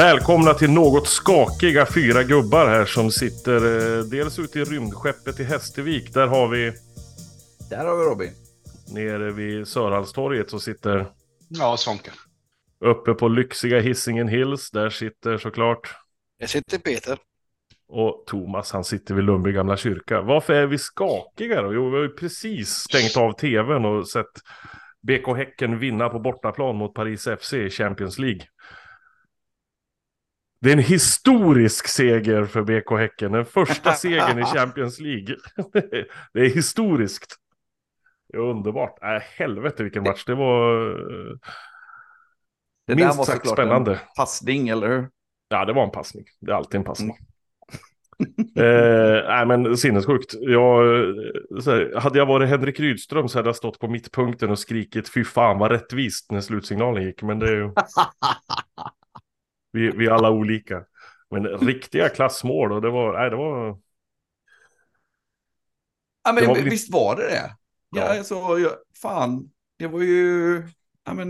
Välkomna till något skakiga fyra gubbar här som sitter eh, dels ute i rymdskeppet i Hästervik. Där har vi Där har vi Robin. nere vid Sörhalstorget som sitter Ja, Sonke. uppe på lyxiga Hisingen Hills. Där sitter såklart Jag sitter Peter. och Thomas han sitter vid Lundby gamla kyrka. Varför är vi skakiga då? Jo, vi har ju precis stängt av tvn och sett BK Häcken vinna på bortaplan mot Paris FC i Champions League. Det är en historisk seger för BK Häcken. Den första segern i Champions League. Det är historiskt. Det är underbart. Äh, helvete vilken match. Det var eh, Det minst var sagt spännande. en passning, eller hur? Ja, det var en passning. Det är alltid en passning. eh, nej, men sinnessjukt. Jag, eh, här, hade jag varit Henrik Rydström så hade jag stått på mittpunkten och skrikit fy fan vad rättvist när slutsignalen gick. Men det är ju... vi, vi är alla olika. Men riktiga klassmål och det var... Nej, det var... Ja, men Det var väl- visst var det det? Ja, Ja. alltså, jag, fan, det var ju, ja men,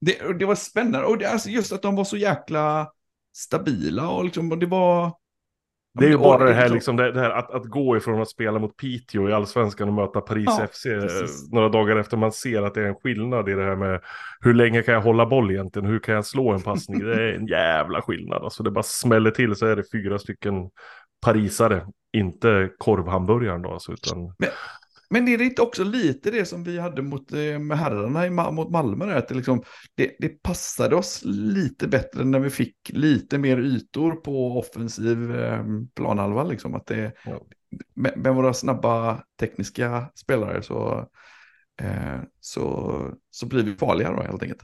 det, det var spännande. Och det, alltså, just att de var så jäkla stabila och liksom, och det var... Det är ju bara det här, liksom- liksom, det, det här att, att gå ifrån att spela mot Piteå i allsvenskan och möta Paris Ja, FC eh, precis. några dagar efter man ser att det är en skillnad i det här med hur länge kan jag hålla boll egentligen, hur kan jag slå en passning, det är en jävla skillnad. Alltså det bara smäller till så är det fyra stycken parisare, inte korvhamburgaren då alltså, utan Men är det inte också lite det som vi hade mot eh, med herrarna i, mot Malmö? Där, att det, liksom, det, det passade oss lite bättre när vi fick lite mer ytor på offensiv eh, planhalva. Liksom, att det, Ja. med, med våra snabba tekniska spelare så, eh, så, så blir vi farligare då, helt enkelt.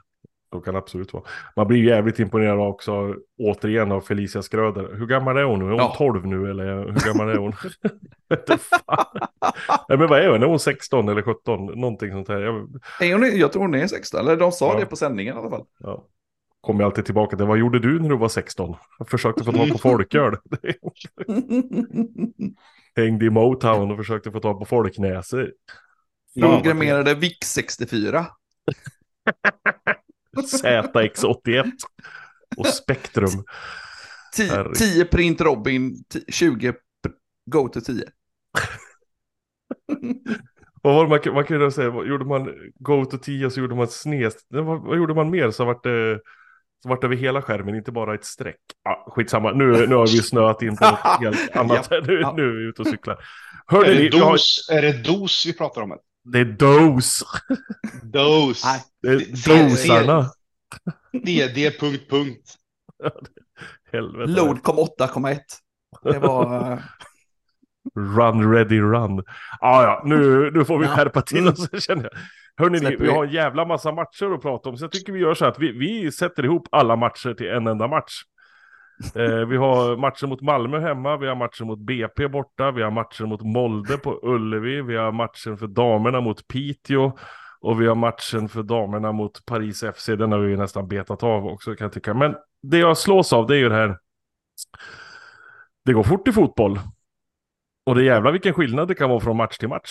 Så kan det absolut vara. Man blir ju jävligt imponerad också, återigen av Felicia Skröder. Hur gammal är hon nu? Är hon Ja. 12 nu eller hur gammal är hon? Nej men vad är hon? Är hon 16 eller 17? Någonting sånt här. Jag, Nej, hon är, jag tror hon är 16, eller de sa Ja. det på sändningen i alla fall. Ja. Kommer alltid tillbaka till, vad gjorde du när du var 16? Jag försökte få tag på folköl. Hängde i Motown och försökte få tag på folknäser. Programmerade VIX 64. ZX81 och Spektrum. 10, Herregud. 10 print Robin, 10 20 p- go to 10. Vad var det man, man kunde säga? Gjorde man Go to 10 så gjorde man sned. Vad, vad gjorde man mer så vart det så vart det över hela skärmen, inte bara ett streck. Ja, skitsamma, nu, nu har vi snöat in på något helt annat. Nu, Ja. nu är vi ute och cyklar. Är Hörde det, ni, vi har, dos, är det dos vi pratar om? Det är dos. Dos. Nej. Det är dosarna. Är punkt, punkt. Helvete. Load kom 8,1. Det var... eh, Run ready run. Ah, ja, nu, nu får vi Ja. skärpa till Mm. oss känner jag. Hörrni, vi vi. har en jävla massa matcher att prata om. Så jag tycker vi gör så att vi, vi sätter ihop alla matcher till en enda match. Eh, vi har matcher mot Malmö hemma, vi har matcher mot BP borta, vi har matcher mot Molde på Ullevi, vi har matchen för damerna mot Piteå och vi har matchen för damerna mot Paris FC. Den har vi nästan betat av också kan jag tycka. Men det jag slås av det är ju det här. Det går fort i fotboll. Och det är jävla vilken skillnad det kan vara från match till match.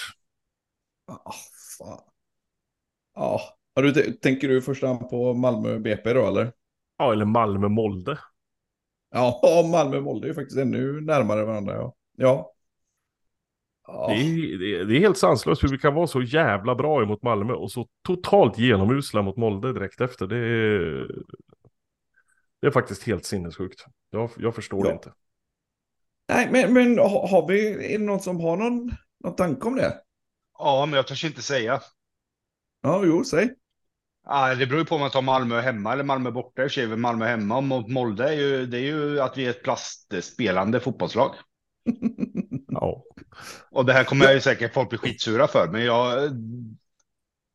ah, fan. Ja, Har du, t- tänker du i första hand på Malmö BP då eller? Ja, eller Malmö-Molde. Ja, Malmö och Molde är ju faktiskt ännu närmare varandra. Ja. ja. ja. Det, är, det, är, det helt sanslöst hur vi kan vara så jävla bra emot Malmö och så totalt genomusla mot Molde direkt efter. Det är, det är faktiskt helt sinnessjukt. Jag, jag förstår det Ja. inte. Nej, men, men har, har vi, är det någon som har någon, någon tanke om det? Ja, men jag törs inte säga. Ja, jo, säg. Ah, det beror ju på om man tar Malmö hemma eller Malmö borta. I och Malmö hemma och mot Molde är ju, det är ju att vi är ett plastspelande fotbollslag. Ja. Och det här kommer jag ju säkert folk bli skitsura för, men jag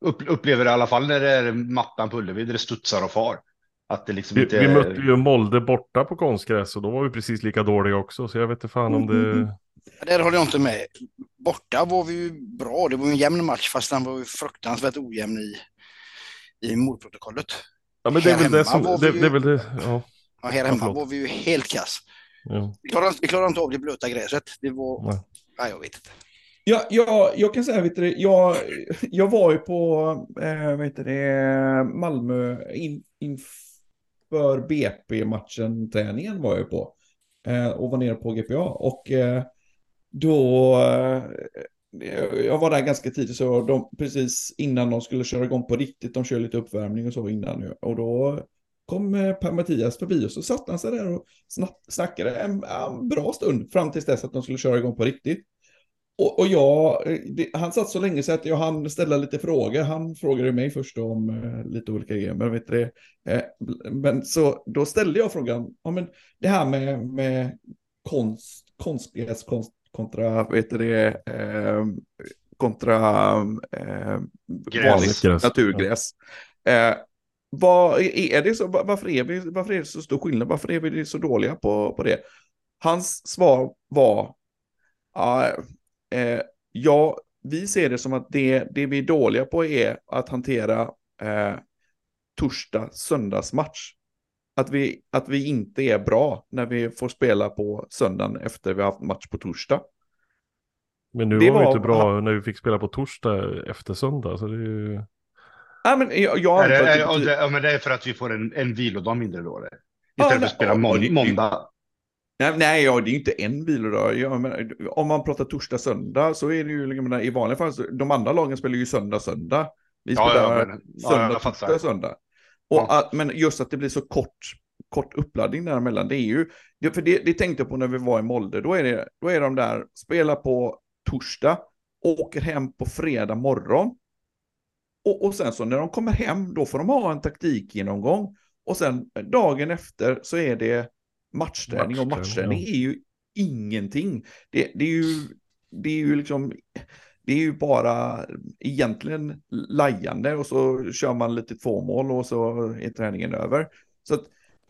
upp, upplever det i alla fall när det är mattan på Ullevi där det studsar och far. Att det liksom Vi, inte... vi mötte ju Molde borta på konstgräs och då var vi precis lika dåliga också. Så jag vet inte fan om det... Där håller jag inte med. Borta var vi ju bra. Det var en jämn match fast den var ju fruktansvärt ojämn i, i målprotokollet. Ja men det är väl det som... Det, vi det är ju- väl det... Ja. Och här Ja, hemma förlåt. var vi ju helt kass. ja. Vi klarade, vi klarade inte av det blöta gräset. Det var... Nej. Nej, jag vet inte. Ja, ja, jag kan säga, vet du, jag, jag var ju på vad heter det, Malmö in, inför för BP-matchen, träningen var jag på. Eh, och var nere på GPA. Och eh, då, eh, Eh, jag var där ganska tidigt, så de, precis innan de skulle köra igång på riktigt, de kör lite uppvärmning och så innan. Och då kom eh, Per-Mattias förbi och så satt han sig där och snackade en, en bra stund fram tills dess att de skulle köra igång på riktigt. Och, och jag, eh, det, han satt så länge så att jag hann ställa lite frågor. Han frågade mig först om eh, lite olika grejer, men vet det. Eh, men så då ställde jag frågan, ja men det här med, med konst, konstgräskonst, kontra, vet det, eh, kontra eh, vanligt naturgräs. Eh, vad är det så, varför, är vi, varför är det så stor skillnad? Varför är vi så dåliga på, på det? Hans svar var, eh, ja, vi ser det som att det, det vi är dåliga på är att hantera eh, torsdag, söndagsmatch. Att vi, att vi inte är bra när vi får spela på söndagen efter vi har haft match på torsdag. Men nu det var vi inte bra han... när vi fick spela på torsdag efter söndag. Så det är ju... Ja, men jag, jag är det, är, det, ja, men det är för att vi får en, en vilodag mindre då? Det. Istället ja, för att spela må måndag. Nej, nej ja, det är inte en vilodag. Ja, men, om man pratar torsdag, söndag så är det ju liksom, i vanliga fall, de andra lagen spelar ju söndag, söndag. Vi spelar ja, ja, men, söndag, ja, torsdag, söndag. Och ja. att, men just att det blir så kort, kort uppladdning däremellan, det är ju, det, för det, det tänkte jag på när vi var i Molde, då är, det, då är de där, spelar på torsdag, åker hem på fredag morgon, och, och sen så när de kommer hem, då får de ha en taktikgenomgång. Och sen dagen efter så är det matchträning. Och matchträning ja. är ju ingenting. Det, det, är ju, det är ju liksom, det är ju bara egentligen lajande och så kör man lite tvåmål och så är träningen över. Så att,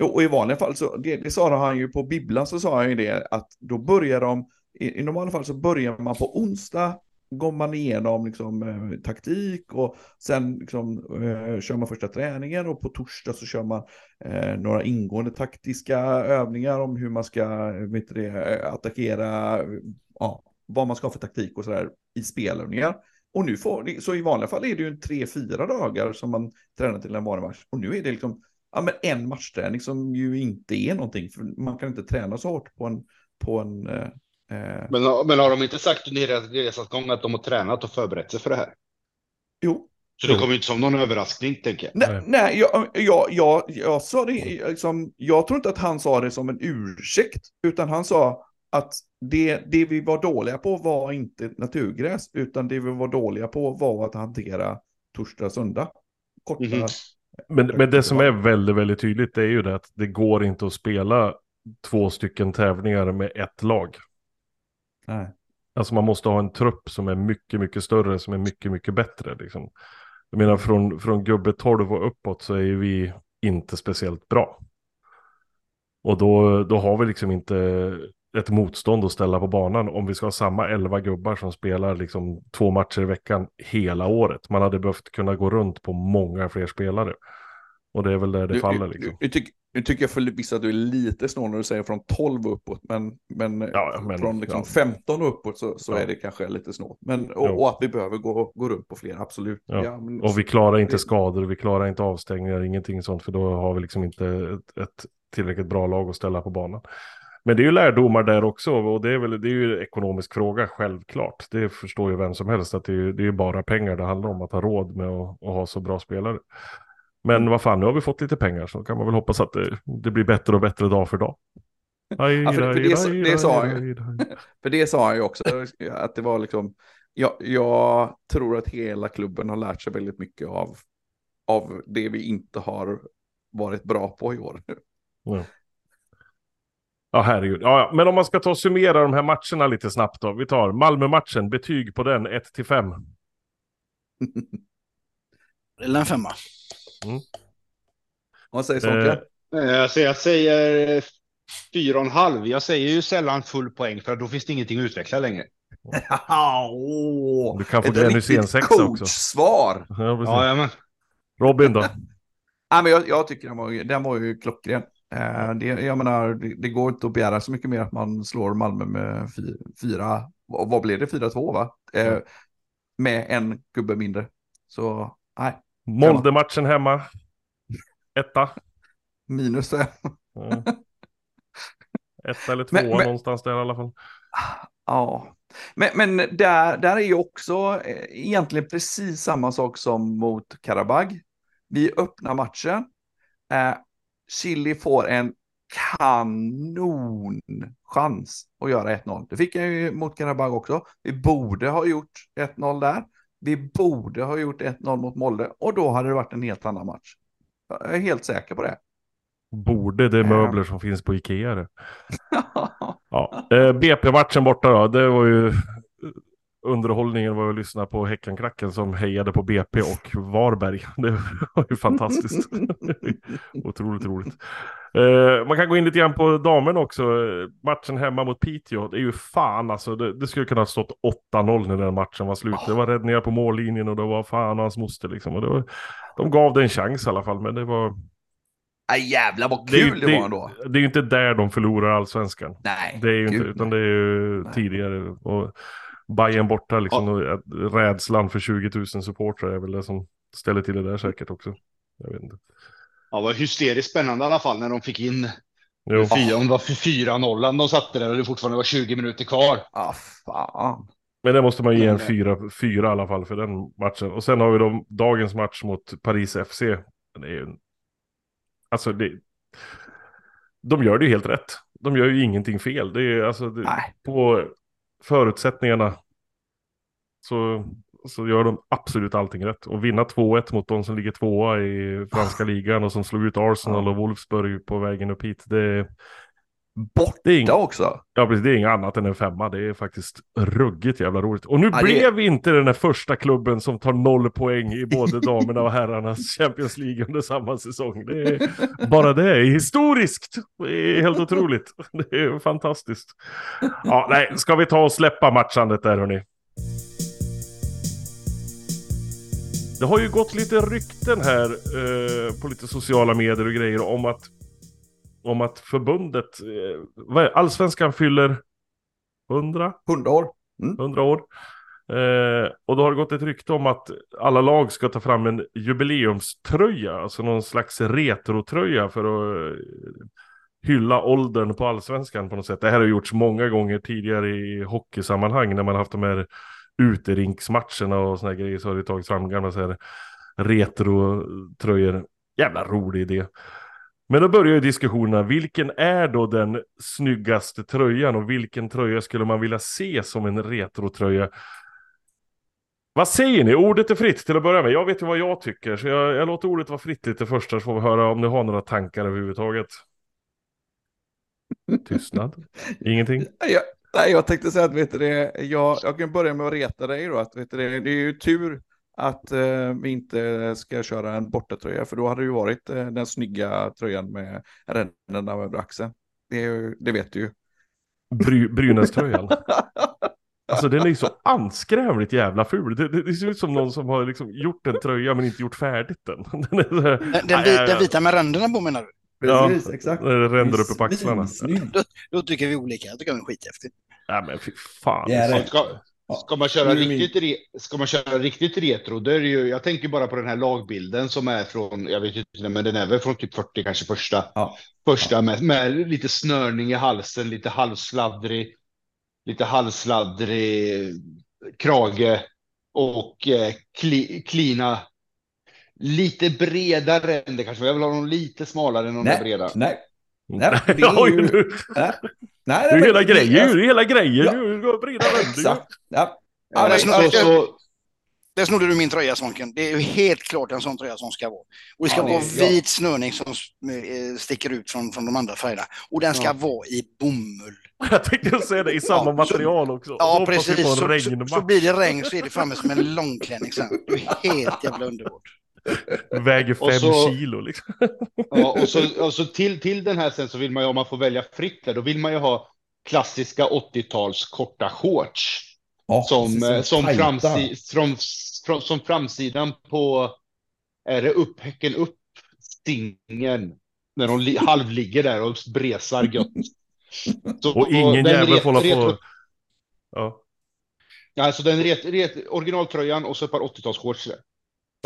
och i vanliga fall så, det, det sa han ju på bibblan så sa han ju det att då börjar de, i, i normala fall så börjar man på onsdag går man igenom liksom, eh, taktik och sen liksom, eh, kör man första träningen och på torsdag så kör man eh, några ingående taktiska övningar om hur man ska eh, vet det, eh, attackera, ja, vad man ska ha för taktik och sådär i spelövningar. Och nu får, så i vanliga fall är det ju tre, fyra dagar som man tränar till en vanlig match. Och nu är det liksom ja, men en matchträning som ju inte är någonting, för man kan inte träna så hårt på en, på en eh, Eh, men, men har de inte sagt under resans gång att de har tränat och förberett sig för det här? Jo. Så det kommer inte som någon överraskning, tänker jag. Nej, nej jag, jag, jag, jag sa det, liksom, jag tror inte att han sa det som en ursäkt, utan han sa att det, det vi var dåliga på var inte naturgräs, utan det vi var dåliga på var att hantera torsdag, söndag. Korta. Mm -hmm. Men, men det som är väldigt, väldigt tydligt det är ju det att det går inte att spela två stycken tävlingar med ett lag. Nej. Alltså man måste ha en trupp som är mycket, mycket större, som är mycket, mycket bättre. Liksom. Jag menar från, från gubbe 12 och uppåt så är vi inte speciellt bra. Och då, då har vi liksom inte ett motstånd att ställa på banan om vi ska ha samma 11 gubbar som spelar liksom två matcher i veckan hela året. Man hade behövt kunna gå runt på många fler spelare. Och det är väl där det du, faller liksom. Du, du, nu tycker jag förvisso att du är lite snål när du säger från 12 och uppåt, men, men, ja, men från liksom ja. 15 och uppåt så, så ja. är det kanske lite snålt. Men, och, och, att vi behöver gå, gå runt på fler, absolut. Men, och vi klarar inte skador, vi klarar inte avstängningar, ingenting sånt, för då har vi liksom inte ett, ett tillräckligt bra lag att ställa på banan. Men det är ju lärdomar där också och det är väl det är ju en ekonomisk fråga självklart. Det förstår ju vem som helst att det är, det är bara pengar det handlar om att ha råd med att, att ha så bra spelare. Men vad fan, nu har vi fått lite pengar så kan man väl hoppas att det, det blir bättre och bättre dag för dag. för, det, sa han ju också, att det var liksom, jag, jag tror att hela klubben har lärt sig väldigt mycket av, av det vi inte har varit bra på i år. Ja. Ja, herregud. Ja, men om man ska ta och summera de här matcherna lite snabbt då. Vi tar Malmö-matchen, betyg på den 1 till 5. Eller en femma. Mm. Vad säger Sonke? Eh, alltså jag säger fyra och en halv. Jag säger ju sällan full poäng för då finns det ingenting att utveckla längre. oh, du kan få det en sexa också. svar. Ja, ja, men. Robin då? ja, men jag, jag tycker den var, den var ju klockren. Eh, det, jag menar, det, det, går inte att begära så mycket mer att man slår Malmö med fyra, vad blev det, fyra två va? Eh, med en gubbe mindre. Så nej, Molde-matchen hemma. Etta. Minus fem. Ja. Ett eller två Men- men- någonstans där i alla fall. Ja, men, men där, där är ju också eh, egentligen precis samma sak som mot Karabag. Vi öppnar matchen. Eh, Chili får en kanonchans att göra 1-0. Det fick jag ju mot Karabag också. Vi borde ha gjort 1-0 där. Vi borde ha gjort 1-0 mot Molde och då hade det varit en helt annan match. Jag är helt säker på det. Borde det är Ja. möbler som finns på Ikea det. Ja. Eh, BP-matchen borta då, det var ju underhållningen var att lyssna på Häckenklacken som hejade på BP och Varberg. Det var ju fantastiskt. Otroligt roligt. Eh, man kan gå in lite grann på damen också. Matchen hemma mot Piteå, det är ju fan alltså. Det, det skulle kunna ha stått 8-0 när den matchen var slut. Det var räddningar på mållinjen och det var fan hans moster liksom. Och det var, de gav det en chans i alla fall, men det var... Aj, jävlar vad Det kul det, det- var ändå. Det är ju inte där de förlorar allsvenskan. Nej, Det är ju inte, utan det är ju Nej. tidigare. Och Bayern borta liksom, och att rädslan för 20 000 supportrar är väl det som ställer till det där säkert också. Jag vet inte. Ja, det var hysteriskt spännande i alla fall när de fick in Jo. fyra, om det var 4-0 de satte där och det fortfarande var 20 minuter kvar. Ah, fan. Men det måste man ge en Men, eh, fyra, fyra i alla fall för den matchen. Och sen har vi då dagens match mot Paris FC. Det är ju... Alltså det... De gör det ju helt rätt. De gör ju ingenting fel. Det är alltså... Det... Nej. på förutsättningarna så, så gör de absolut allting rätt. Och vinna 2-1 mot de som ligger tvåa i franska ligan och som slog ut Arsenal och Wolfsburg på vägen upp hit. Det, Borta det, är, ing, också. ja, precis, det är inget annat än en femma. Det är faktiskt ruggigt jävla roligt. Och nu Ja, det- blev vi inte den där första klubben som tar noll poäng i både damerna och herrarnas Champions League under samma säsong. Det är, bara det är historiskt. Det är helt otroligt. Det är fantastiskt. Ja, nej, ska vi ta och släppa matchandet där hörni? Det har ju gått lite rykten här eh, på lite sociala medier och grejer om att om att förbundet, eh, vad är, det? allsvenskan fyller 100? 100 år. 100 år. Eh, och då har det gått ett rykte om att alla lag ska ta fram en jubileumströja, alltså någon slags retrotröja för att eh, hylla åldern på allsvenskan på något sätt. Det här har gjorts många gånger tidigare i hockeysammanhang när man haft de här uterinksmatcherna och såna här grejer så har det tagits fram gamla så här retrotröjor. Jävla rolig idé. Men då börjar ju diskussionerna, vilken är då den snyggaste tröjan och vilken tröja skulle man vilja se som en retrotröja? Vad säger ni? Ordet är fritt till att börja med. Jag vet ju vad jag tycker, så jag, jag låter ordet vara fritt lite först så får vi höra om ni har några tankar överhuvudtaget. Tystnad? Ingenting? Jag, nej, jag tänkte säga att vet du det, jag, jag kan börja med att reta dig då. Att, vet du det, det är ju tur att eh, vi inte ska köra en bortatröja, för då hade det ju varit eh, den snygga tröjan med ränderna över axeln. Det, är ju- det vet du ju. Bry, Brynäs-tröjan. Alltså den är ju så anskrämligt jävla ful. Det, det, det ser ut som någon som har liksom gjort en tröja men inte gjort färdigt den. Den, är här, Den, den, Nej, vi- jag- den vita med ränderna på menar du? Ja, Precis, exakt. när det ränder uppe på axlarna. Svinsnygg. Då tycker vi olika. Jag tycker den är skithäftig. Ja men fy fan. Det är det. Ska, man köra riktigt, re, ska man köra riktigt retro, då är det ju, jag tänker bara på den här lagbilden som är från, jag vet inte, men den är väl från typ 40 kanske första. Ja. Första med, med lite snörning i halsen, lite halvsladdrig, lite halvsladdrig krage och eh, kli, klina. Lite bredare ränder kanske, jag vill ha dem lite smalare än de där Nej, breda. nej, Nej, det är ju- nej. Nej, Det är hela grejen, det är hela grejen. Ja. Du ska breda ränder. Exakt. Ja. Ja, det är och snarare- så, Där snodde du min tröja Sonken. Det är ju helt klart en sån tröja som ska vara. Och det ska Ja, det- vara ja. vit snörning som eh, sticker ut från, från de andra färgerna. Och den ska Ja. vara i bomull. Jag tänkte säga det i samma Ja, så- material också. Ja, precis. Så, så, så blir det regn så är det framme som en långklänning sen. Det är helt jävla underbart. Väger Och fem så- kilo liksom. Ja, och så, och så till, till den här sen så vill man ju, om man får välja fritt där, då vill man ju ha klassiska 80-tals korta shorts. Ja, Som, eh, som, framsi, som, som, som framsidan på, är det upp, häcken upp, stingen. När de li, halvligger där och bresar gött. Så, Och ingen jävel får hålla på. Ja. Alltså den ret, ret, originaltröjan och så ett par 80-talsshorts där. Och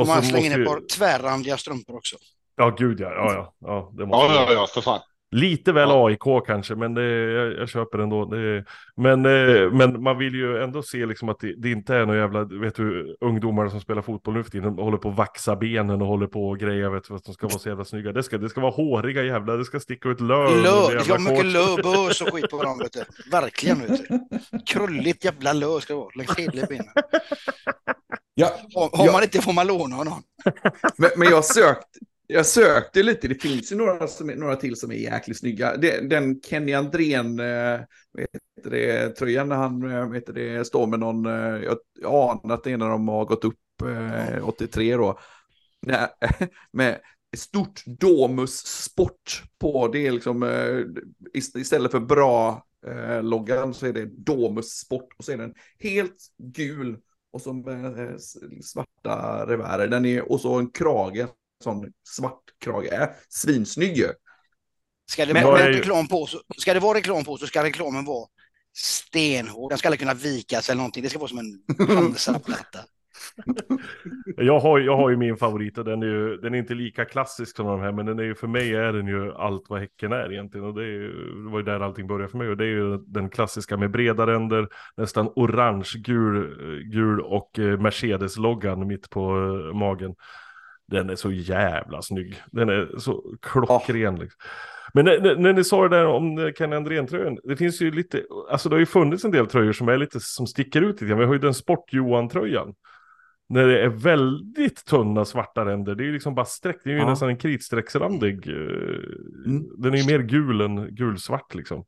Får man så slänga in ett ju- par tvärrandiga strumpor också. Ja, gud ja. Ja, ja. ja, det måste Ja, ja, ja, för fan. Lite väl Ja. AIK kanske, men det, jag, jag köper ändå. Det, men, eh, men man vill ju ändå se liksom att det, det inte är några jävla, vet du, ungdomar som spelar fotboll nu för tiden, de håller på att vaxa benen och håller på och grejer, vet du, för att de ska vara så jävla snygga. Det ska, det ska vara håriga jävla, det ska sticka ut löv. under Lö, det ska vara mycket shorts. lö, bös och skit på dem, vet du. Verkligen, vet du. Krulligt jävla lö ska det vara, längs hela benen. Ja, Har, har Ja. man inte får man låna av någon. men, men jag sökte, jag sökte lite, det finns ju några, som, några till som är jäkligt snygga. Det, den Kenny Andrén, eh, vad heter det, tröjan när han eh, heter det, står med någon, eh, jag anar att det är när de har gått upp eh, 83 då, Nej, med stort Domus Sport på, det är liksom, eh, ist- istället för bra eh, loggan så är det Domus Sport och så är den helt gul och så med eh, svarta revärer. Den är, och så en krage, sån svart krage. Är svinsnygg ju. Ska det, Men- vara men- reklam på, så, ska det vara reklam på så ska reklamen vara stenhård. Den ska aldrig kunna vikas eller någonting. Det ska vara som en pansarplatta. Jag har, jag har ju min favorit och den är ju, den är inte lika klassisk som de här, men den är ju, för mig är den ju allt vad Häcken är egentligen. Och det, är ju, det var ju där allting började för mig. Och det är ju den klassiska med breda ränder, nästan orange, gul, gul och eh, Mercedes-loggan mitt på eh, magen. Den är så jävla snygg. Den är så klockren. Liksom. Men när, när, ni sa det där om Kenny Andrén-tröjan, det finns ju lite, alltså det har ju funnits en del tröjor som är lite, som sticker ut lite grann. Vi har ju den Sport-Johan-tröjan. När det är väldigt tunna svarta ränder, det är ju liksom bara streck, det är ju Ja. nästan en kritstrecksrandig. eh, Mm. Den är ju mer gul än gulsvart liksom.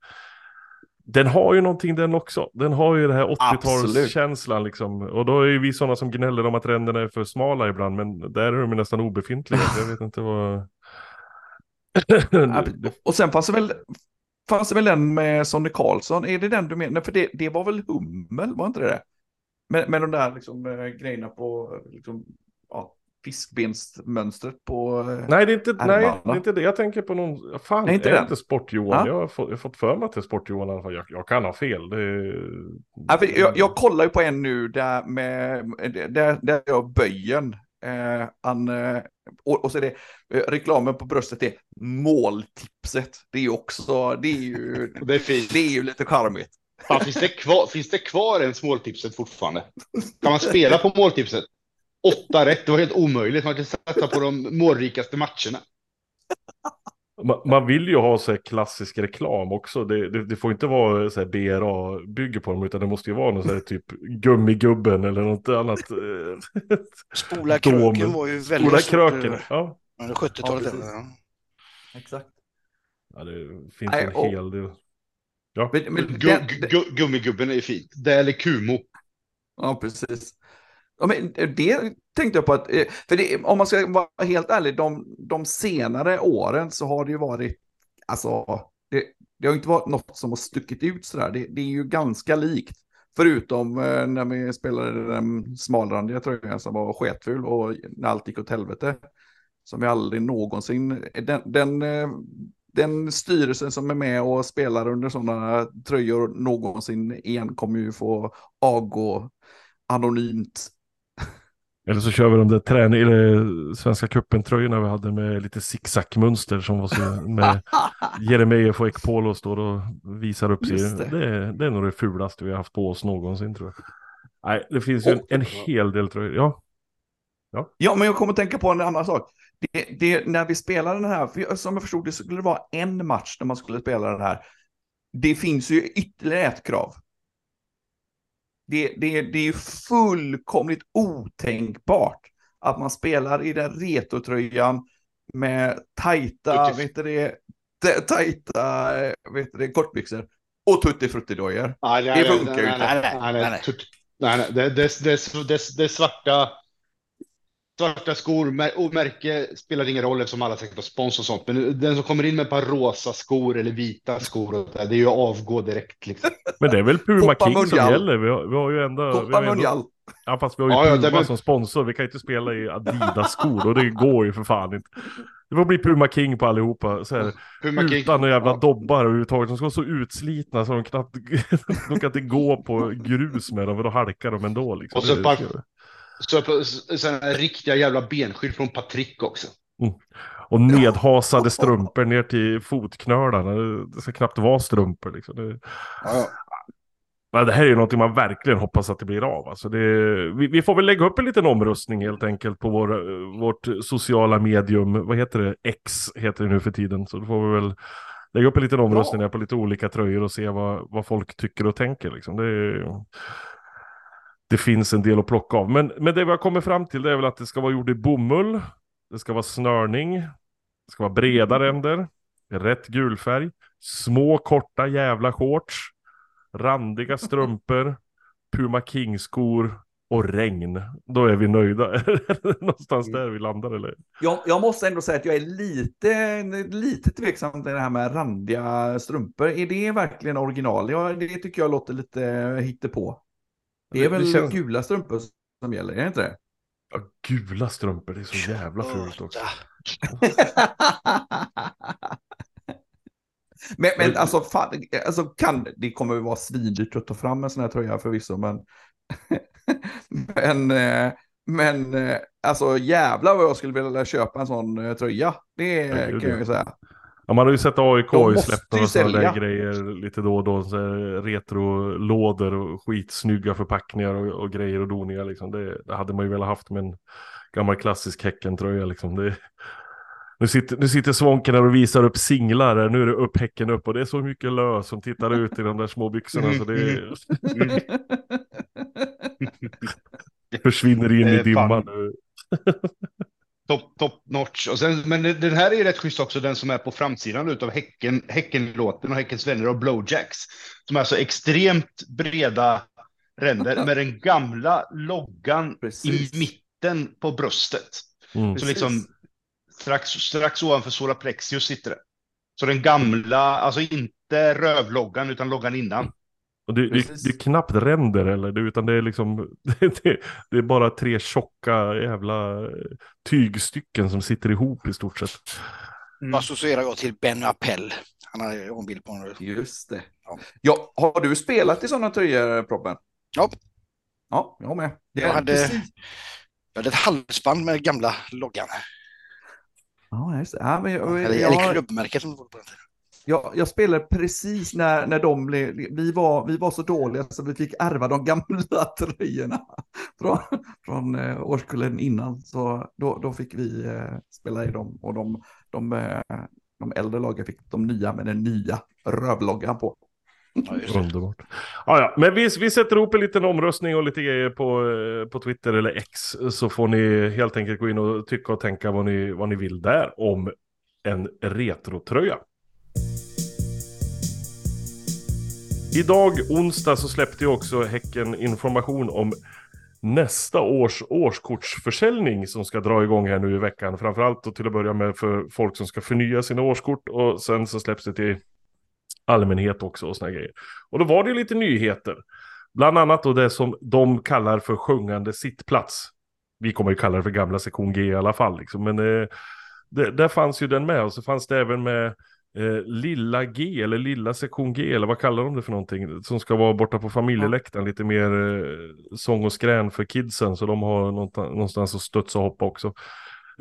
Den har ju någonting den också. Den har ju det här Absolut. 80-talskänslan liksom. Och då är ju vi sådana som gnäller om att ränderna är för smala ibland, men där är de ju nästan obefintliga. Jag vet inte vad... Och sen fanns det väl, fanns det väl den med Sonny Karlsson. Är det den du menar? För det, det var väl Hummel, var inte det det? Med, med de där liksom, eh, grejerna på liksom, ja, fiskbensmönstret på... eh, Nej, det är inte, nej, det är inte det. Jag tänker på någon... Fan, Nej, inte är det inte Sport-Johan? Ja. Jag, har fått, jag har fått för mig att det är Sport-Johan i alla fall. Jag, jag kan ha fel. Det är... Ja, jag, jag kollar ju på en nu där, med, där, där jag böjen. Eh, han, eh, och, och så är det eh, reklamen på bröstet är måltipset. Det är ju också, det är ju, Det är fint. det är ju lite charmigt. Fan, finns, det kvar, finns det kvar ens måltipset fortfarande? Kan man spela på måltipset? Åtta rätt, det var helt omöjligt. Man kan sätta på de målrikaste matcherna. Man, man vill ju ha så här klassisk reklam också. Det, det, det får inte vara så här BRA bygger på dem, utan det måste ju vara någon så här typ Gummigubben eller något annat. eh, Spola kröken var ju väldigt stort, kröken. Ja. Under 70-talet. Ja, Exakt. ja, det finns Nej, en hel del. Ja. Men, men, Gu, den- gu, gummigubben är fint. Det eller Kumo. Ja, precis. Ja, men det tänkte jag på att, eh, för det, om man ska vara helt ärlig, de, de senare åren så har det ju varit, alltså, det, det har inte varit något som har stuckit ut sådär. Det, det är ju ganska likt, förutom eh, när vi spelade den smalrandiga tröjan som var sketful och när allt gick åt helvete. Som vi aldrig någonsin, den, den, eh, den styrelsen som är med och spelar under sådana tröjor någonsin igen kommer ju få avgå anonymt. Eller så kör vi de där träning eller Svenska cupen-tröjorna vi hade med lite zigzag-mönster som var så med Jeremejeff och Ekpolo står och visar upp sig. Det. det. är, det är nog det fulaste vi har haft på oss någonsin tror jag. Nej, det finns ju en, en hel del tröjor. Ja, Ja, men jag kommer att tänka på en annan sak. Det, det, när vi spelade den här, för som jag förstod det skulle det vara en match när man skulle spela den här. Det finns ju ytterligare ett krav. Det, det, det är ju fullkomligt otänkbart att man spelar i den retrotröjan med tajta, Tutti- vet du det, ta- tajta, eh, vet du det, kortbyxor och tuttifruttidojor. Det funkar ju inte. nej, Nej, nej, nej, nej, nej. tut- nej, nej. Det, det, det, det, det svarta, svarta skor och märke spelar ingen roll eftersom alla säkert har spons och sånt. Men den som kommer in med ett par rosa skor eller vita skor, och det, är ju att avgå direkt. Liksom. men det är väl Puma King som gäller. Vi har, vi har ju ändå... vi Toppa har ändå ja, fast vi har ju Ja, Puma väl- som sponsor. Vi kan ju inte spela i Adidas-skor och det går ju för fan inte. Det får bli Puma King på allihopa. Så här, Puma utan några jävla Ja. dobbar överhuvudtaget. De ska vara så utslitna så de knappt... de kan inte gå på grus med dem för då halkar de ändå. Liksom. Och så par- Så här riktiga jävla benskydd från Patrick också. Och nedhasade strumpor ner till fotknölarna. Det ska knappt vara strumpor liksom. Det... Ja, Men det här är ju någonting man verkligen hoppas att det blir av. Alltså det, vi, vi får väl lägga upp en liten omröstning helt enkelt på vår, vårt sociala medium. Vad heter det? X heter det nu för tiden. Så då får vi väl lägga upp en liten omröstning här på lite olika tröjor och se vad, vad folk tycker och tänker. Liksom. Det, det finns en del att plocka av. Men, men det vi har kommit fram till det är väl att det ska vara gjort i bomull. Det ska vara snörning. Det ska vara breda ränder. Rätt gulfärg. Små korta jävla shorts. Randiga strumpor. Puma King-skor. Och regn. Då är vi nöjda. Är det Någonstans där vi landar eller? Jag, jag måste ändå säga att jag är lite, lite tveksam till det här med randiga strumpor. Är det verkligen original? Ja, det tycker jag låter lite hittepå. Det är väl det känns- gula strumpor som gäller, är det inte det? Ja, gula strumpor, det är så jävla fult också. men, men alltså, fan, alltså kan, det kommer ju vara svindyrt att ta fram en sån här tröja förvisso, men men, eh, men eh, alltså jävlar vad jag skulle vilja köpa en sån eh, tröja. Det Ja, kan jag ja. ju säga. Ja, man har ju sett AIK ju några sådana där grejer lite då och då. Retro-lådor och skitsnygga förpackningar och, och grejer och doningar liksom. Det, det hade man ju velat haft med en gammal klassisk Häcken-tröja liksom. Det, nu, sitter, nu sitter Svånken här och visar upp singlar. Nu är det upp Häcken upp och det är så mycket lös som tittar ut i de där små byxorna så det försvinner in Det i är dimman nu. Top, top notch. Och sen, men den här är rätt schysst också, den som är på framsidan utav häcken, Häckenlåten och Häckens vänner och Blowjacks. Som är alltså extremt breda ränder med den gamla loggan Precis. i mitten på bröstet. Mm. Så liksom strax, strax ovanför Solar Plexius sitter det. Så den gamla, alltså inte rövloggan utan loggan innan. Och det, det, det är knappt ränder eller, det, utan det är liksom, det, det, är bara tre tjocka jävla tygstycken som sitter ihop i stort sett. Mm. Då associerar jag till Ben Appel. Han har jag en bild på nu. Just det. Ja. Ja, har du spelat i sådana tröjor, Proppen? Ja. Ja, jag med. Det Jag hade- precis- Jag hade ett halsband med gamla loggan. Ja, just det. Ja, men jag, Eller, eller jag, klubbmärket som det var på den tiden. Jag, jag spelade precis när, när de blev... Vi var, vi var så dåliga så vi fick ärva de gamla tröjorna från, från eh, årskullen innan. Så då, då fick vi eh, spela i dem och de, de, eh, de äldre lagen fick de nya med den nya rövloggan på. Ja. Underbart. Ja, ja. Men vi, vi sätter ihop en liten omröstning och lite grejer på, på Twitter eller X. Så får ni helt enkelt gå in och tycka och tänka vad ni, vad ni vill där om en retrotröja. Idag, onsdag, så släppte ju också Häcken information om nästa års årskortsförsäljning som ska dra igång här nu i veckan. Framförallt då till att börja med för folk som ska förnya sina årskort och sen så släpps det till allmänhet också och såna grejer. Och då var det ju lite nyheter. Bland annat då det som de kallar för sjungande sittplats. Vi kommer ju kalla det för gamla sektion G i alla fall. Liksom. Men eh, det, där fanns ju den med och så fanns det även med eh, lilla G eller lilla sektion G eller vad kallar de det för någonting? Som ska vara borta på familjeläktaren lite mer eh, sång och skrän för kidsen så de har någonstans, att studsa och hoppa också.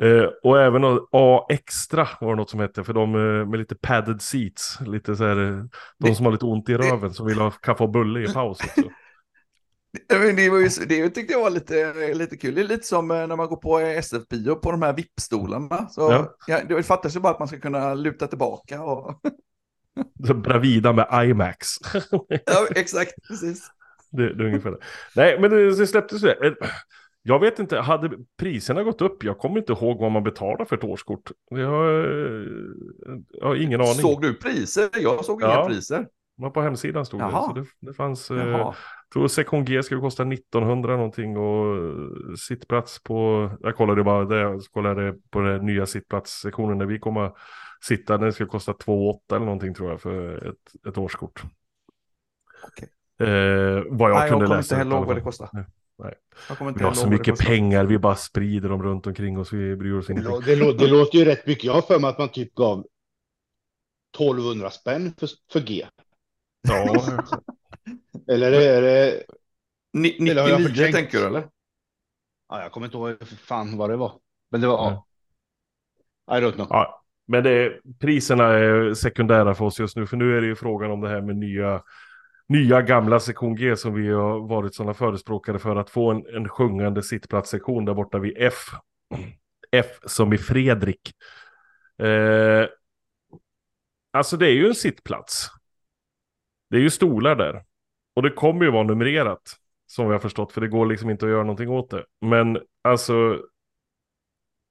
Eh, och även A extra var det något som hette för de eh, med lite padded seats. Lite så här, eh, de som har lite ont i röven som vill ha kaffe och bulle i paus också. Det, var ju, det tyckte jag var lite, lite kul. Det är lite som eh, när man går på SF-bio på de här VIP-stolarna. Så, Ja. ja. det fattas ju bara att man ska kunna luta tillbaka. Och, Bravida med IMAX. ja, exakt, precis. det, det är ungefär det. Nej, men det, det släpptes det. Eh, Jag vet inte, hade priserna gått upp? Jag kommer inte ihåg vad man betalar för ett årskort. Jag har, eh, jag har ingen aning. Såg du priser? Jag såg Ja. inga priser. Men på hemsidan stod Jaha. det. Så det, det fanns... Jaha. Jag tror sektion G skulle kosta 1900 någonting och eh, sittplats på, jag kollade bara det, jag kollade på den nya sittplatssektionen där vi kommer sitta, den ska kosta 2 eller någonting tror jag för ett, ett årskort. Okej. Eh, vad jag Nej, jag kunde kommer läsa. inte heller ut i alla ihåg vad det kostar. Nej, nej. Jag kommer inte Vi har heller så mycket pengar, vi bara sprider dem runt omkring oss, vi bryr oss inte. det, lå- det låter ju rätt mycket. Jag har för mig att man typ gav 1200 spänn för, för G. Ja, Eller är det... Ni- Eller har jag 99 förträngt? tänker du eller? Ja, jag kommer inte ihåg fan vad det var. Men det var... Nej. I don't know. Ja, men det, priserna är sekundära för oss just nu, för nu är det ju frågan om det här med nya, nya gamla sektion G som vi har varit sådana förespråkare för att få en, en sjungande sittplatssektion där borta vid F. F som i Fredrik. Eh, alltså det är ju en sittplats. Det är ju stolar där. Och det kommer ju vara numrerat. Som vi har förstått, för det går liksom inte att göra någonting åt det. Men alltså,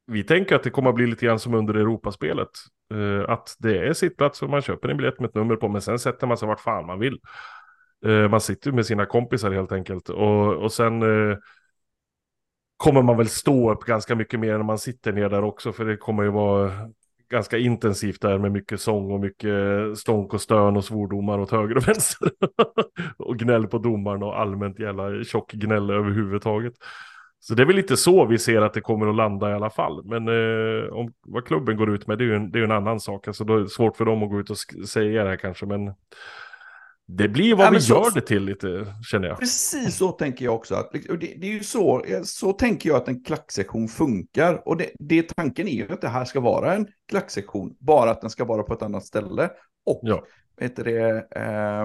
vi tänker att det kommer att bli lite grann som under Europaspelet. Uh, att det är sittplats och man köper en biljett med ett nummer på, men sen sätter man sig vart fan man vill. Uh, man sitter med sina kompisar helt enkelt. Och, och sen uh, kommer man väl stå upp ganska mycket mer när man sitter ner där också, för det kommer ju vara ganska intensivt där med mycket sång och mycket stånk och stön och svordomar åt höger och vänster. och gnäll på domaren och allmänt jävla tjock gnäll överhuvudtaget. Så det är väl lite så vi ser att det kommer att landa i alla fall. Men eh, om vad klubben går ut med det är ju en, det är en annan sak. Alltså då är det svårt för dem att gå ut och säga det här kanske. Men det blir vad ja, vi så, gör det till lite, känner jag. Precis så tänker jag också. Att, det, det, är ju så, så tänker jag att en klacksektion funkar. Och det, det, tanken är ju att det här ska vara en klacksektion, bara att den ska vara på ett annat ställe. Och, ja. vet det, eh,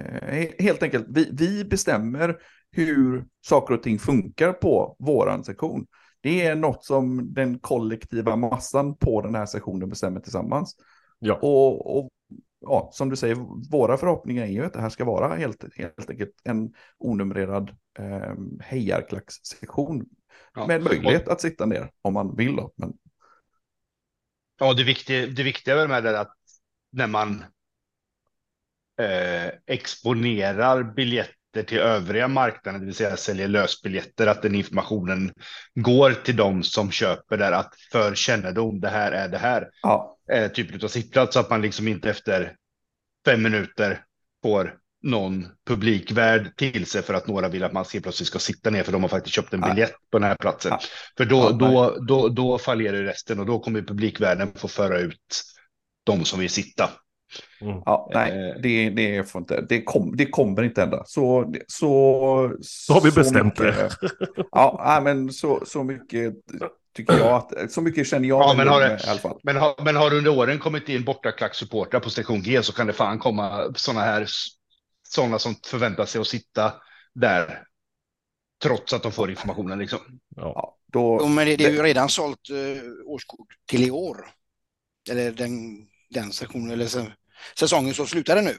eh, helt enkelt, vi, vi bestämmer hur saker och ting funkar på våran sektion. Det är något som den kollektiva massan på den här sektionen bestämmer tillsammans. Ja. Och, och ja, som du säger, våra förhoppningar är ju att det här ska vara helt, helt enkelt en onumrerad eh, hejarklackssektion. Ja. Med möjlighet att sitta ner om man vill. Då, men... Ja, det viktiga, det viktiga med det är att när man eh, exponerar biljetter till övriga marknaden, det vill säga säljer lösbiljetter, att den informationen går till de som köper där, att för kännedom, det här är det här. Ja. Eh, typ av sittplats, så att man liksom inte efter fem minuter får någon publikvärd till sig för att några vill att man helt plötsligt ska sitta ner för de har faktiskt köpt en biljett på den här platsen. Ja. För då, ja, då, då, då fallerar resten och då kommer publikvärden få föra ut de som vill sitta. Mm. Ja, nej, eh. det, det, får inte, det, kom, det kommer inte hända. Så, så, så har vi bestämt mycket, det. ja, men så, så mycket tycker jag att, så mycket känner jag ja, men har, det, i alla fall. Men har, men har under åren kommit in bortaklacksupportrar på station G så kan det fan komma sådana här, sådana som förväntar sig att sitta där. Trots att de får informationen liksom. Ja, då, jo, men det, det är ju redan sålt uh, årskort till i år. Eller den, den sektionen, eller säsongen som slutade nu.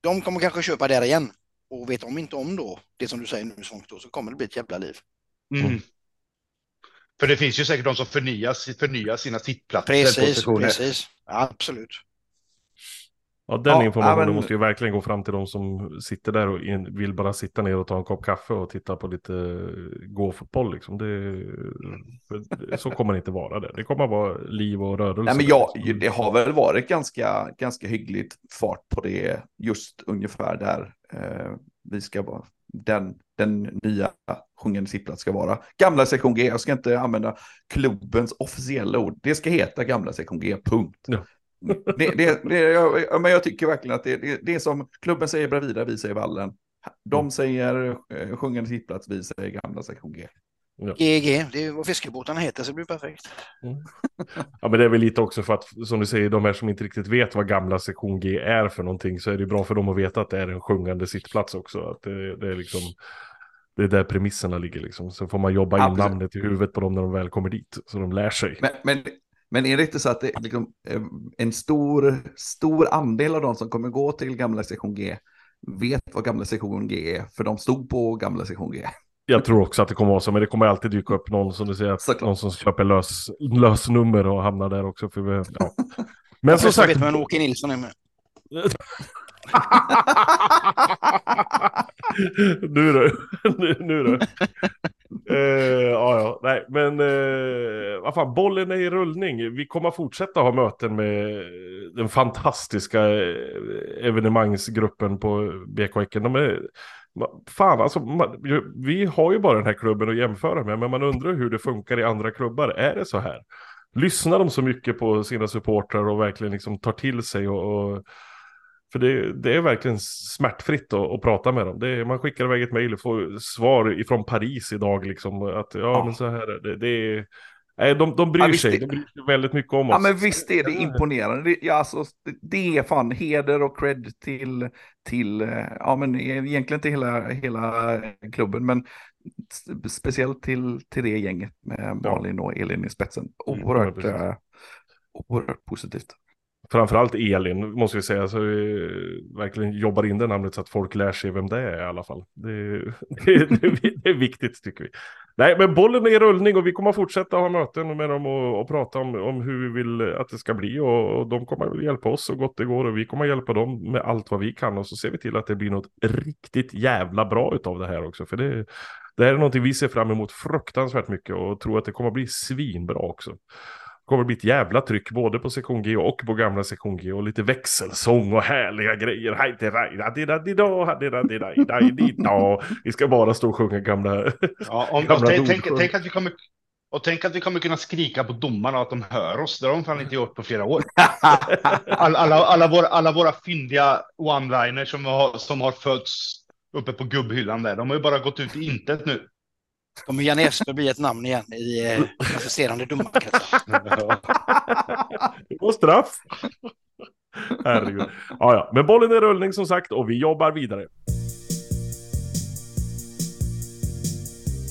De kommer kanske köpa där igen. Och vet de inte om då, det som du säger nu så kommer det bli ett jävla liv. Mm. För det finns ju säkert de som förnyar, förnyar sina sittplatser. Precis, precis. absolut. Ja, den ja, informationen men... måste ju verkligen gå fram till de som sitter där och vill bara sitta ner och ta en kopp kaffe och titta på lite gå-fotboll. Liksom. Det, så kommer det inte vara det. Det kommer att vara liv och rörelse. Nej, men ja, det har väl varit ganska, ganska hyggligt fart på det just ungefär där eh, vi ska vara. Den, den nya sjungande sittplats ska vara. Gamla sektion G, jag ska inte använda klubbens officiella ord. Det ska heta gamla sektion G, punkt. Ja. Det, det, det, jag, men jag tycker verkligen att det, det, det är som klubben säger Bravida, vi säger Vallen. De mm. säger eh, sjungande sittplats, vi säger gamla sektion G. Ja. GG, det är vad fiskebåtarna heter så det blir perfekt. Mm. Ja men det är väl lite också för att som du säger, de här som inte riktigt vet vad gamla sektion G är för någonting så är det bra för dem att veta att det är en sjungande sittplats också. Att det, det är liksom det är där premisserna ligger liksom. Så får man jobba in Absolut. namnet i huvudet på dem när de väl kommer dit. Så de lär sig. Men, men, men är det inte så att det liksom, eh, en stor, stor andel av de som kommer gå till gamla sektion G vet vad gamla sektion G är? För de stod på gamla sektion G. Jag tror också att det kommer vara så, men det kommer alltid dyka upp någon som du säger, någon som köper lös, lösnummer och hamnar där också. För vi, ja. Men som sagt... vet vem Åke Nilsson är med. nu du, nu, nu du. Uh, eh, ja, ja, nej, men uh, vad fan, bollen är i rullning. Vi kommer fortsätta ha möten med den fantastiska eh, evenemangsgruppen på BK Häcken. De är, fan, alltså, man, vi har ju bara den här klubben att jämföra med, men man undrar hur det funkar i andra klubbar. Är det så här? Lyssnar de så mycket på sina supportrar och verkligen liksom tar till sig och, och för det, det, är verkligen smärtfritt att, att prata med dem. Är, man skickar iväg ett mejl och får svar ifrån Paris idag. Liksom, att ja, ja. men så här det, det är Nej, de, de bryr Ja, sig. det- De bryr sig väldigt mycket om oss. Ja men visst är det imponerande. Det, ja, alltså, det är fan heder och cred till, till ja men egentligen till hela, hela klubben, men speciellt till, till det gänget med Malin och Elin i spetsen. Mm, Oerhört, ja, eh, oerhört positivt. Framförallt Elin, måste vi säga, så vi verkligen jobbar in det namnet så att folk lär sig vem det är i alla fall. Det, det, det, det är viktigt tycker vi. Nej, men bollen är i rullning och vi kommer att fortsätta ha möten med dem och, och prata om, om hur vi vill att det ska bli och, och de kommer att hjälpa oss så gott det går och vi kommer att hjälpa dem med allt vad vi kan och så ser vi till att det blir något riktigt jävla bra utav det här också. För det, det här är någonting vi ser fram emot fruktansvärt mycket och tror att det kommer att bli svinbra också kommer bli ett jävla tryck både på sektion G och på gamla sektion G och lite växelsång och härliga grejer. Vi ska bara stå och sjunga gamla... Ja, om, och Gamla tänk, tänk, tänk att vi kommer, och tänk att vi kommer kunna skrika på domarna att de hör oss. Det har de fan inte gjort på flera år. Alla, alla, alla, våra, alla våra fyndiga one-liners som har, som har fötts uppe på gubbhyllan där. De har ju bara gått ut i intet nu. Kommer Janne Esper bli ett namn igen i eh, assisterande domarkretsar? Det var straff! Herregud. Ja, ja. Men bollen är rullning som sagt och vi jobbar vidare.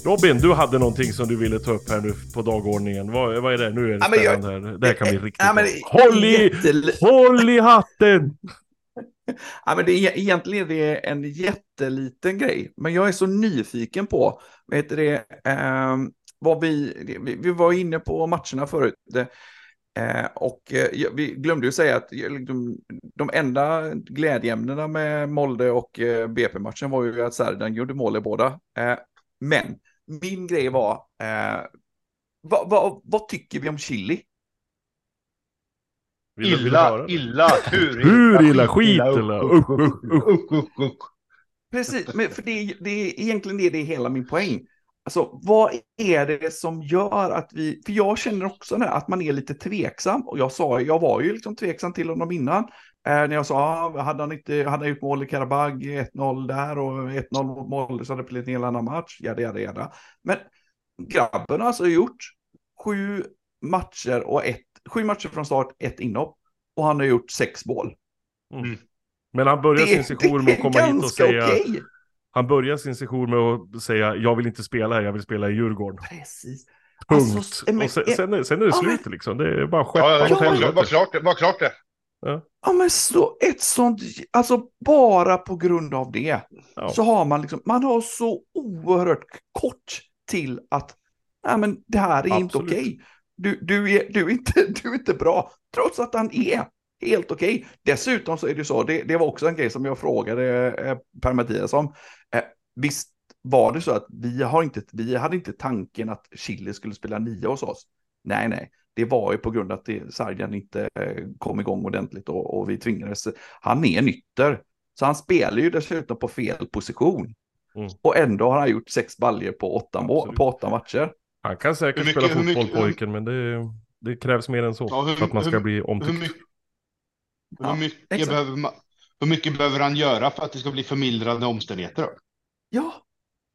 Robin, du hade någonting som du ville ta upp här nu på dagordningen. Vad, vad är det? Nu är det Ja, men jag- spännande här. Det här kan bli riktigt Ja, men bra. Håll i, håll i hatten! Ja, men det är, e-, egentligen är det en jätteliten grej, men jag är så nyfiken på, vad heter det, eh, vad vi, vi, vi var inne på matcherna förut, det, eh, och eh, vi glömde ju säga att de, de enda glädjeämnena med Molde och eh, BP-matchen var ju att Särden gjorde mål i båda. Eh, men min grej var, eh, vad, va, vad tycker vi om chili? Vill du Illa, höra? illa, hur Hur illa? Skit illa? usch, Usch, usch, usch. usch. Precis, men för det, det är egentligen det, det är hela min poäng. Alltså, vad är det som gör att vi, för jag känner också här, att man är lite tveksam, och jag sa, jag var ju liksom tveksam till honom innan, eh, när jag sa, ah, hade han inte, hade han gjort mål i Karabag, 1-0 där och 1-0 mot mål så hade det blivit en hel annan match, jada, jada, jada. Men grabben har alltså gjort sju matcher och ett, sju matcher från start, ett inhopp, och han har gjort sex mål. Men han börjar sin session med att komma hit och säga... okej. Han börjar sin session med att säga jag vill inte spela här, jag vill spela i Djurgården. Precis. Punkt. Alltså, men- och sen, sen, är, sen är det Ja, slut liksom. Det är bara Ja, skeppa ja, ja, var, klart, det. Var klart det. Ja men så ett sånt, alltså bara på grund av det Ja. så har man liksom, man har så oerhört kort till att, nej men det här är inte Absolut. okej. Du, du, är, du, är inte, du är inte bra, trots att han är helt okej. Dessutom så är det så, det, det var också en grej som jag frågade eh, Per Mattias om. Eh, visst var det så att vi, har inte, vi hade inte tanken att Chile skulle spela nio hos oss? Nej, nej. Det var ju på grund av att det- Sarjan inte eh, kom igång ordentligt och, och vi tvingades. Han är en ytter. Så han spelar ju dessutom på fel position. Mm. Och ändå har han gjort sex baljer på åtta, på åtta matcher. Han kan säkert Hur mycket- spela hur fotboll mycket- pojken, men det, det krävs mer än så. Ja, hur- för att man ska hur- bli Hur omtyckt. mycket, Ja, hur, mycket behöver man, hur mycket behöver han göra för att det ska bli förmildrande omständigheter? Då? Ja,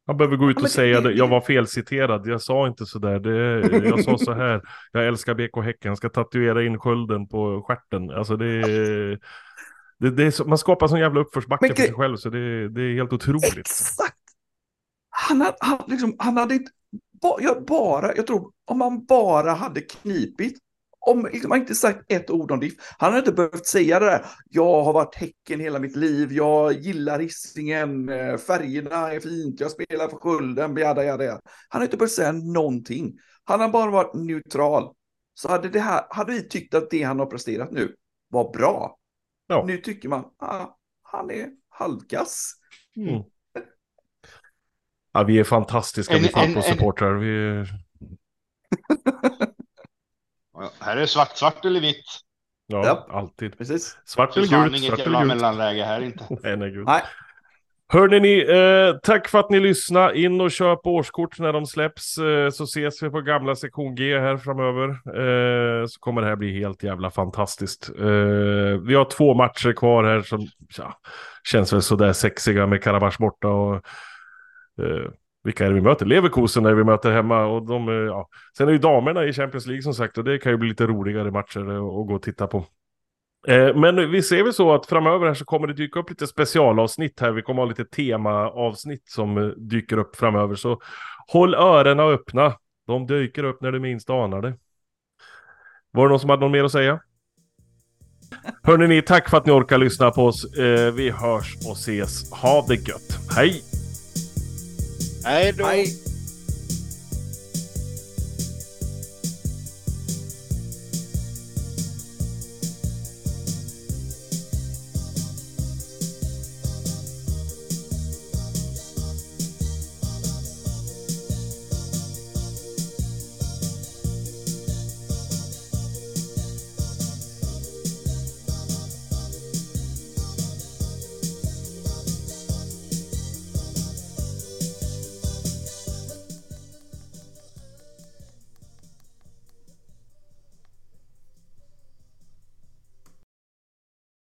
Han behöver gå ut Ja, och det- säga det- det. Jag var felciterad. Jag sa inte så där. Det, jag sa så här. Jag älskar BK Häcken. Jag ska tatuera in skölden på stjärten. Alltså det, det, det är så, Man skapar sån jävla uppförsbacke för sig själv. Så det, det är helt otroligt. exakt. Han, hade- han, liksom, han hade inte, jag bara, jag tror, om man bara hade knipit, om liksom, man inte sagt ett ord om DIF, han hade inte behövt säga det där, jag har varit Häcken hela mitt liv, jag gillar Hisingen, eh, färgerna är fint, jag spelar för Skölden, jada, jada, jada. Han hade inte behövt säga någonting. Han har bara varit neutral. Så hade, det här, hade vi tyckt att det han har presterat nu var bra. Ja. Nu tycker man, ah, han är halvkass. Mm. Ja, vi är fantastiska En- vi fotbollssupportrar. Vi Här är svart, svart eller vitt. Ja, Ja. alltid. Precis. Svart eller gult, inget svart eller gult. mellanläge här inte. Nej, nej, gud. Nej. Hörrni ni, eh, tack för att ni lyssnade. In och köp årskort när de släpps. Eh, så ses vi på gamla sektion G här framöver. Eh, så kommer det här bli helt jävla fantastiskt. Eh, vi har två matcher kvar här som ja, känns väl sådär sexiga med Karabach borta och eh, vilka är det vi möter? Leverkusen är vi möter hemma och de, eh, ja. Sen är ju damerna i Champions League som sagt och det kan ju bli lite roligare matcher att gå och titta på. Eh, men vi ser väl så att framöver här så kommer det dyka upp lite specialavsnitt här. Vi kommer ha lite temaavsnitt som eh, dyker upp framöver. Så håll öronen öppna. De dyker upp när du minst anar det. Var det någon som hade något mer att säga? Hörrni ni, tack för att ni orkar lyssna på oss. Vi hörs och ses. Ha det gött. Hej! Hej då! Hej.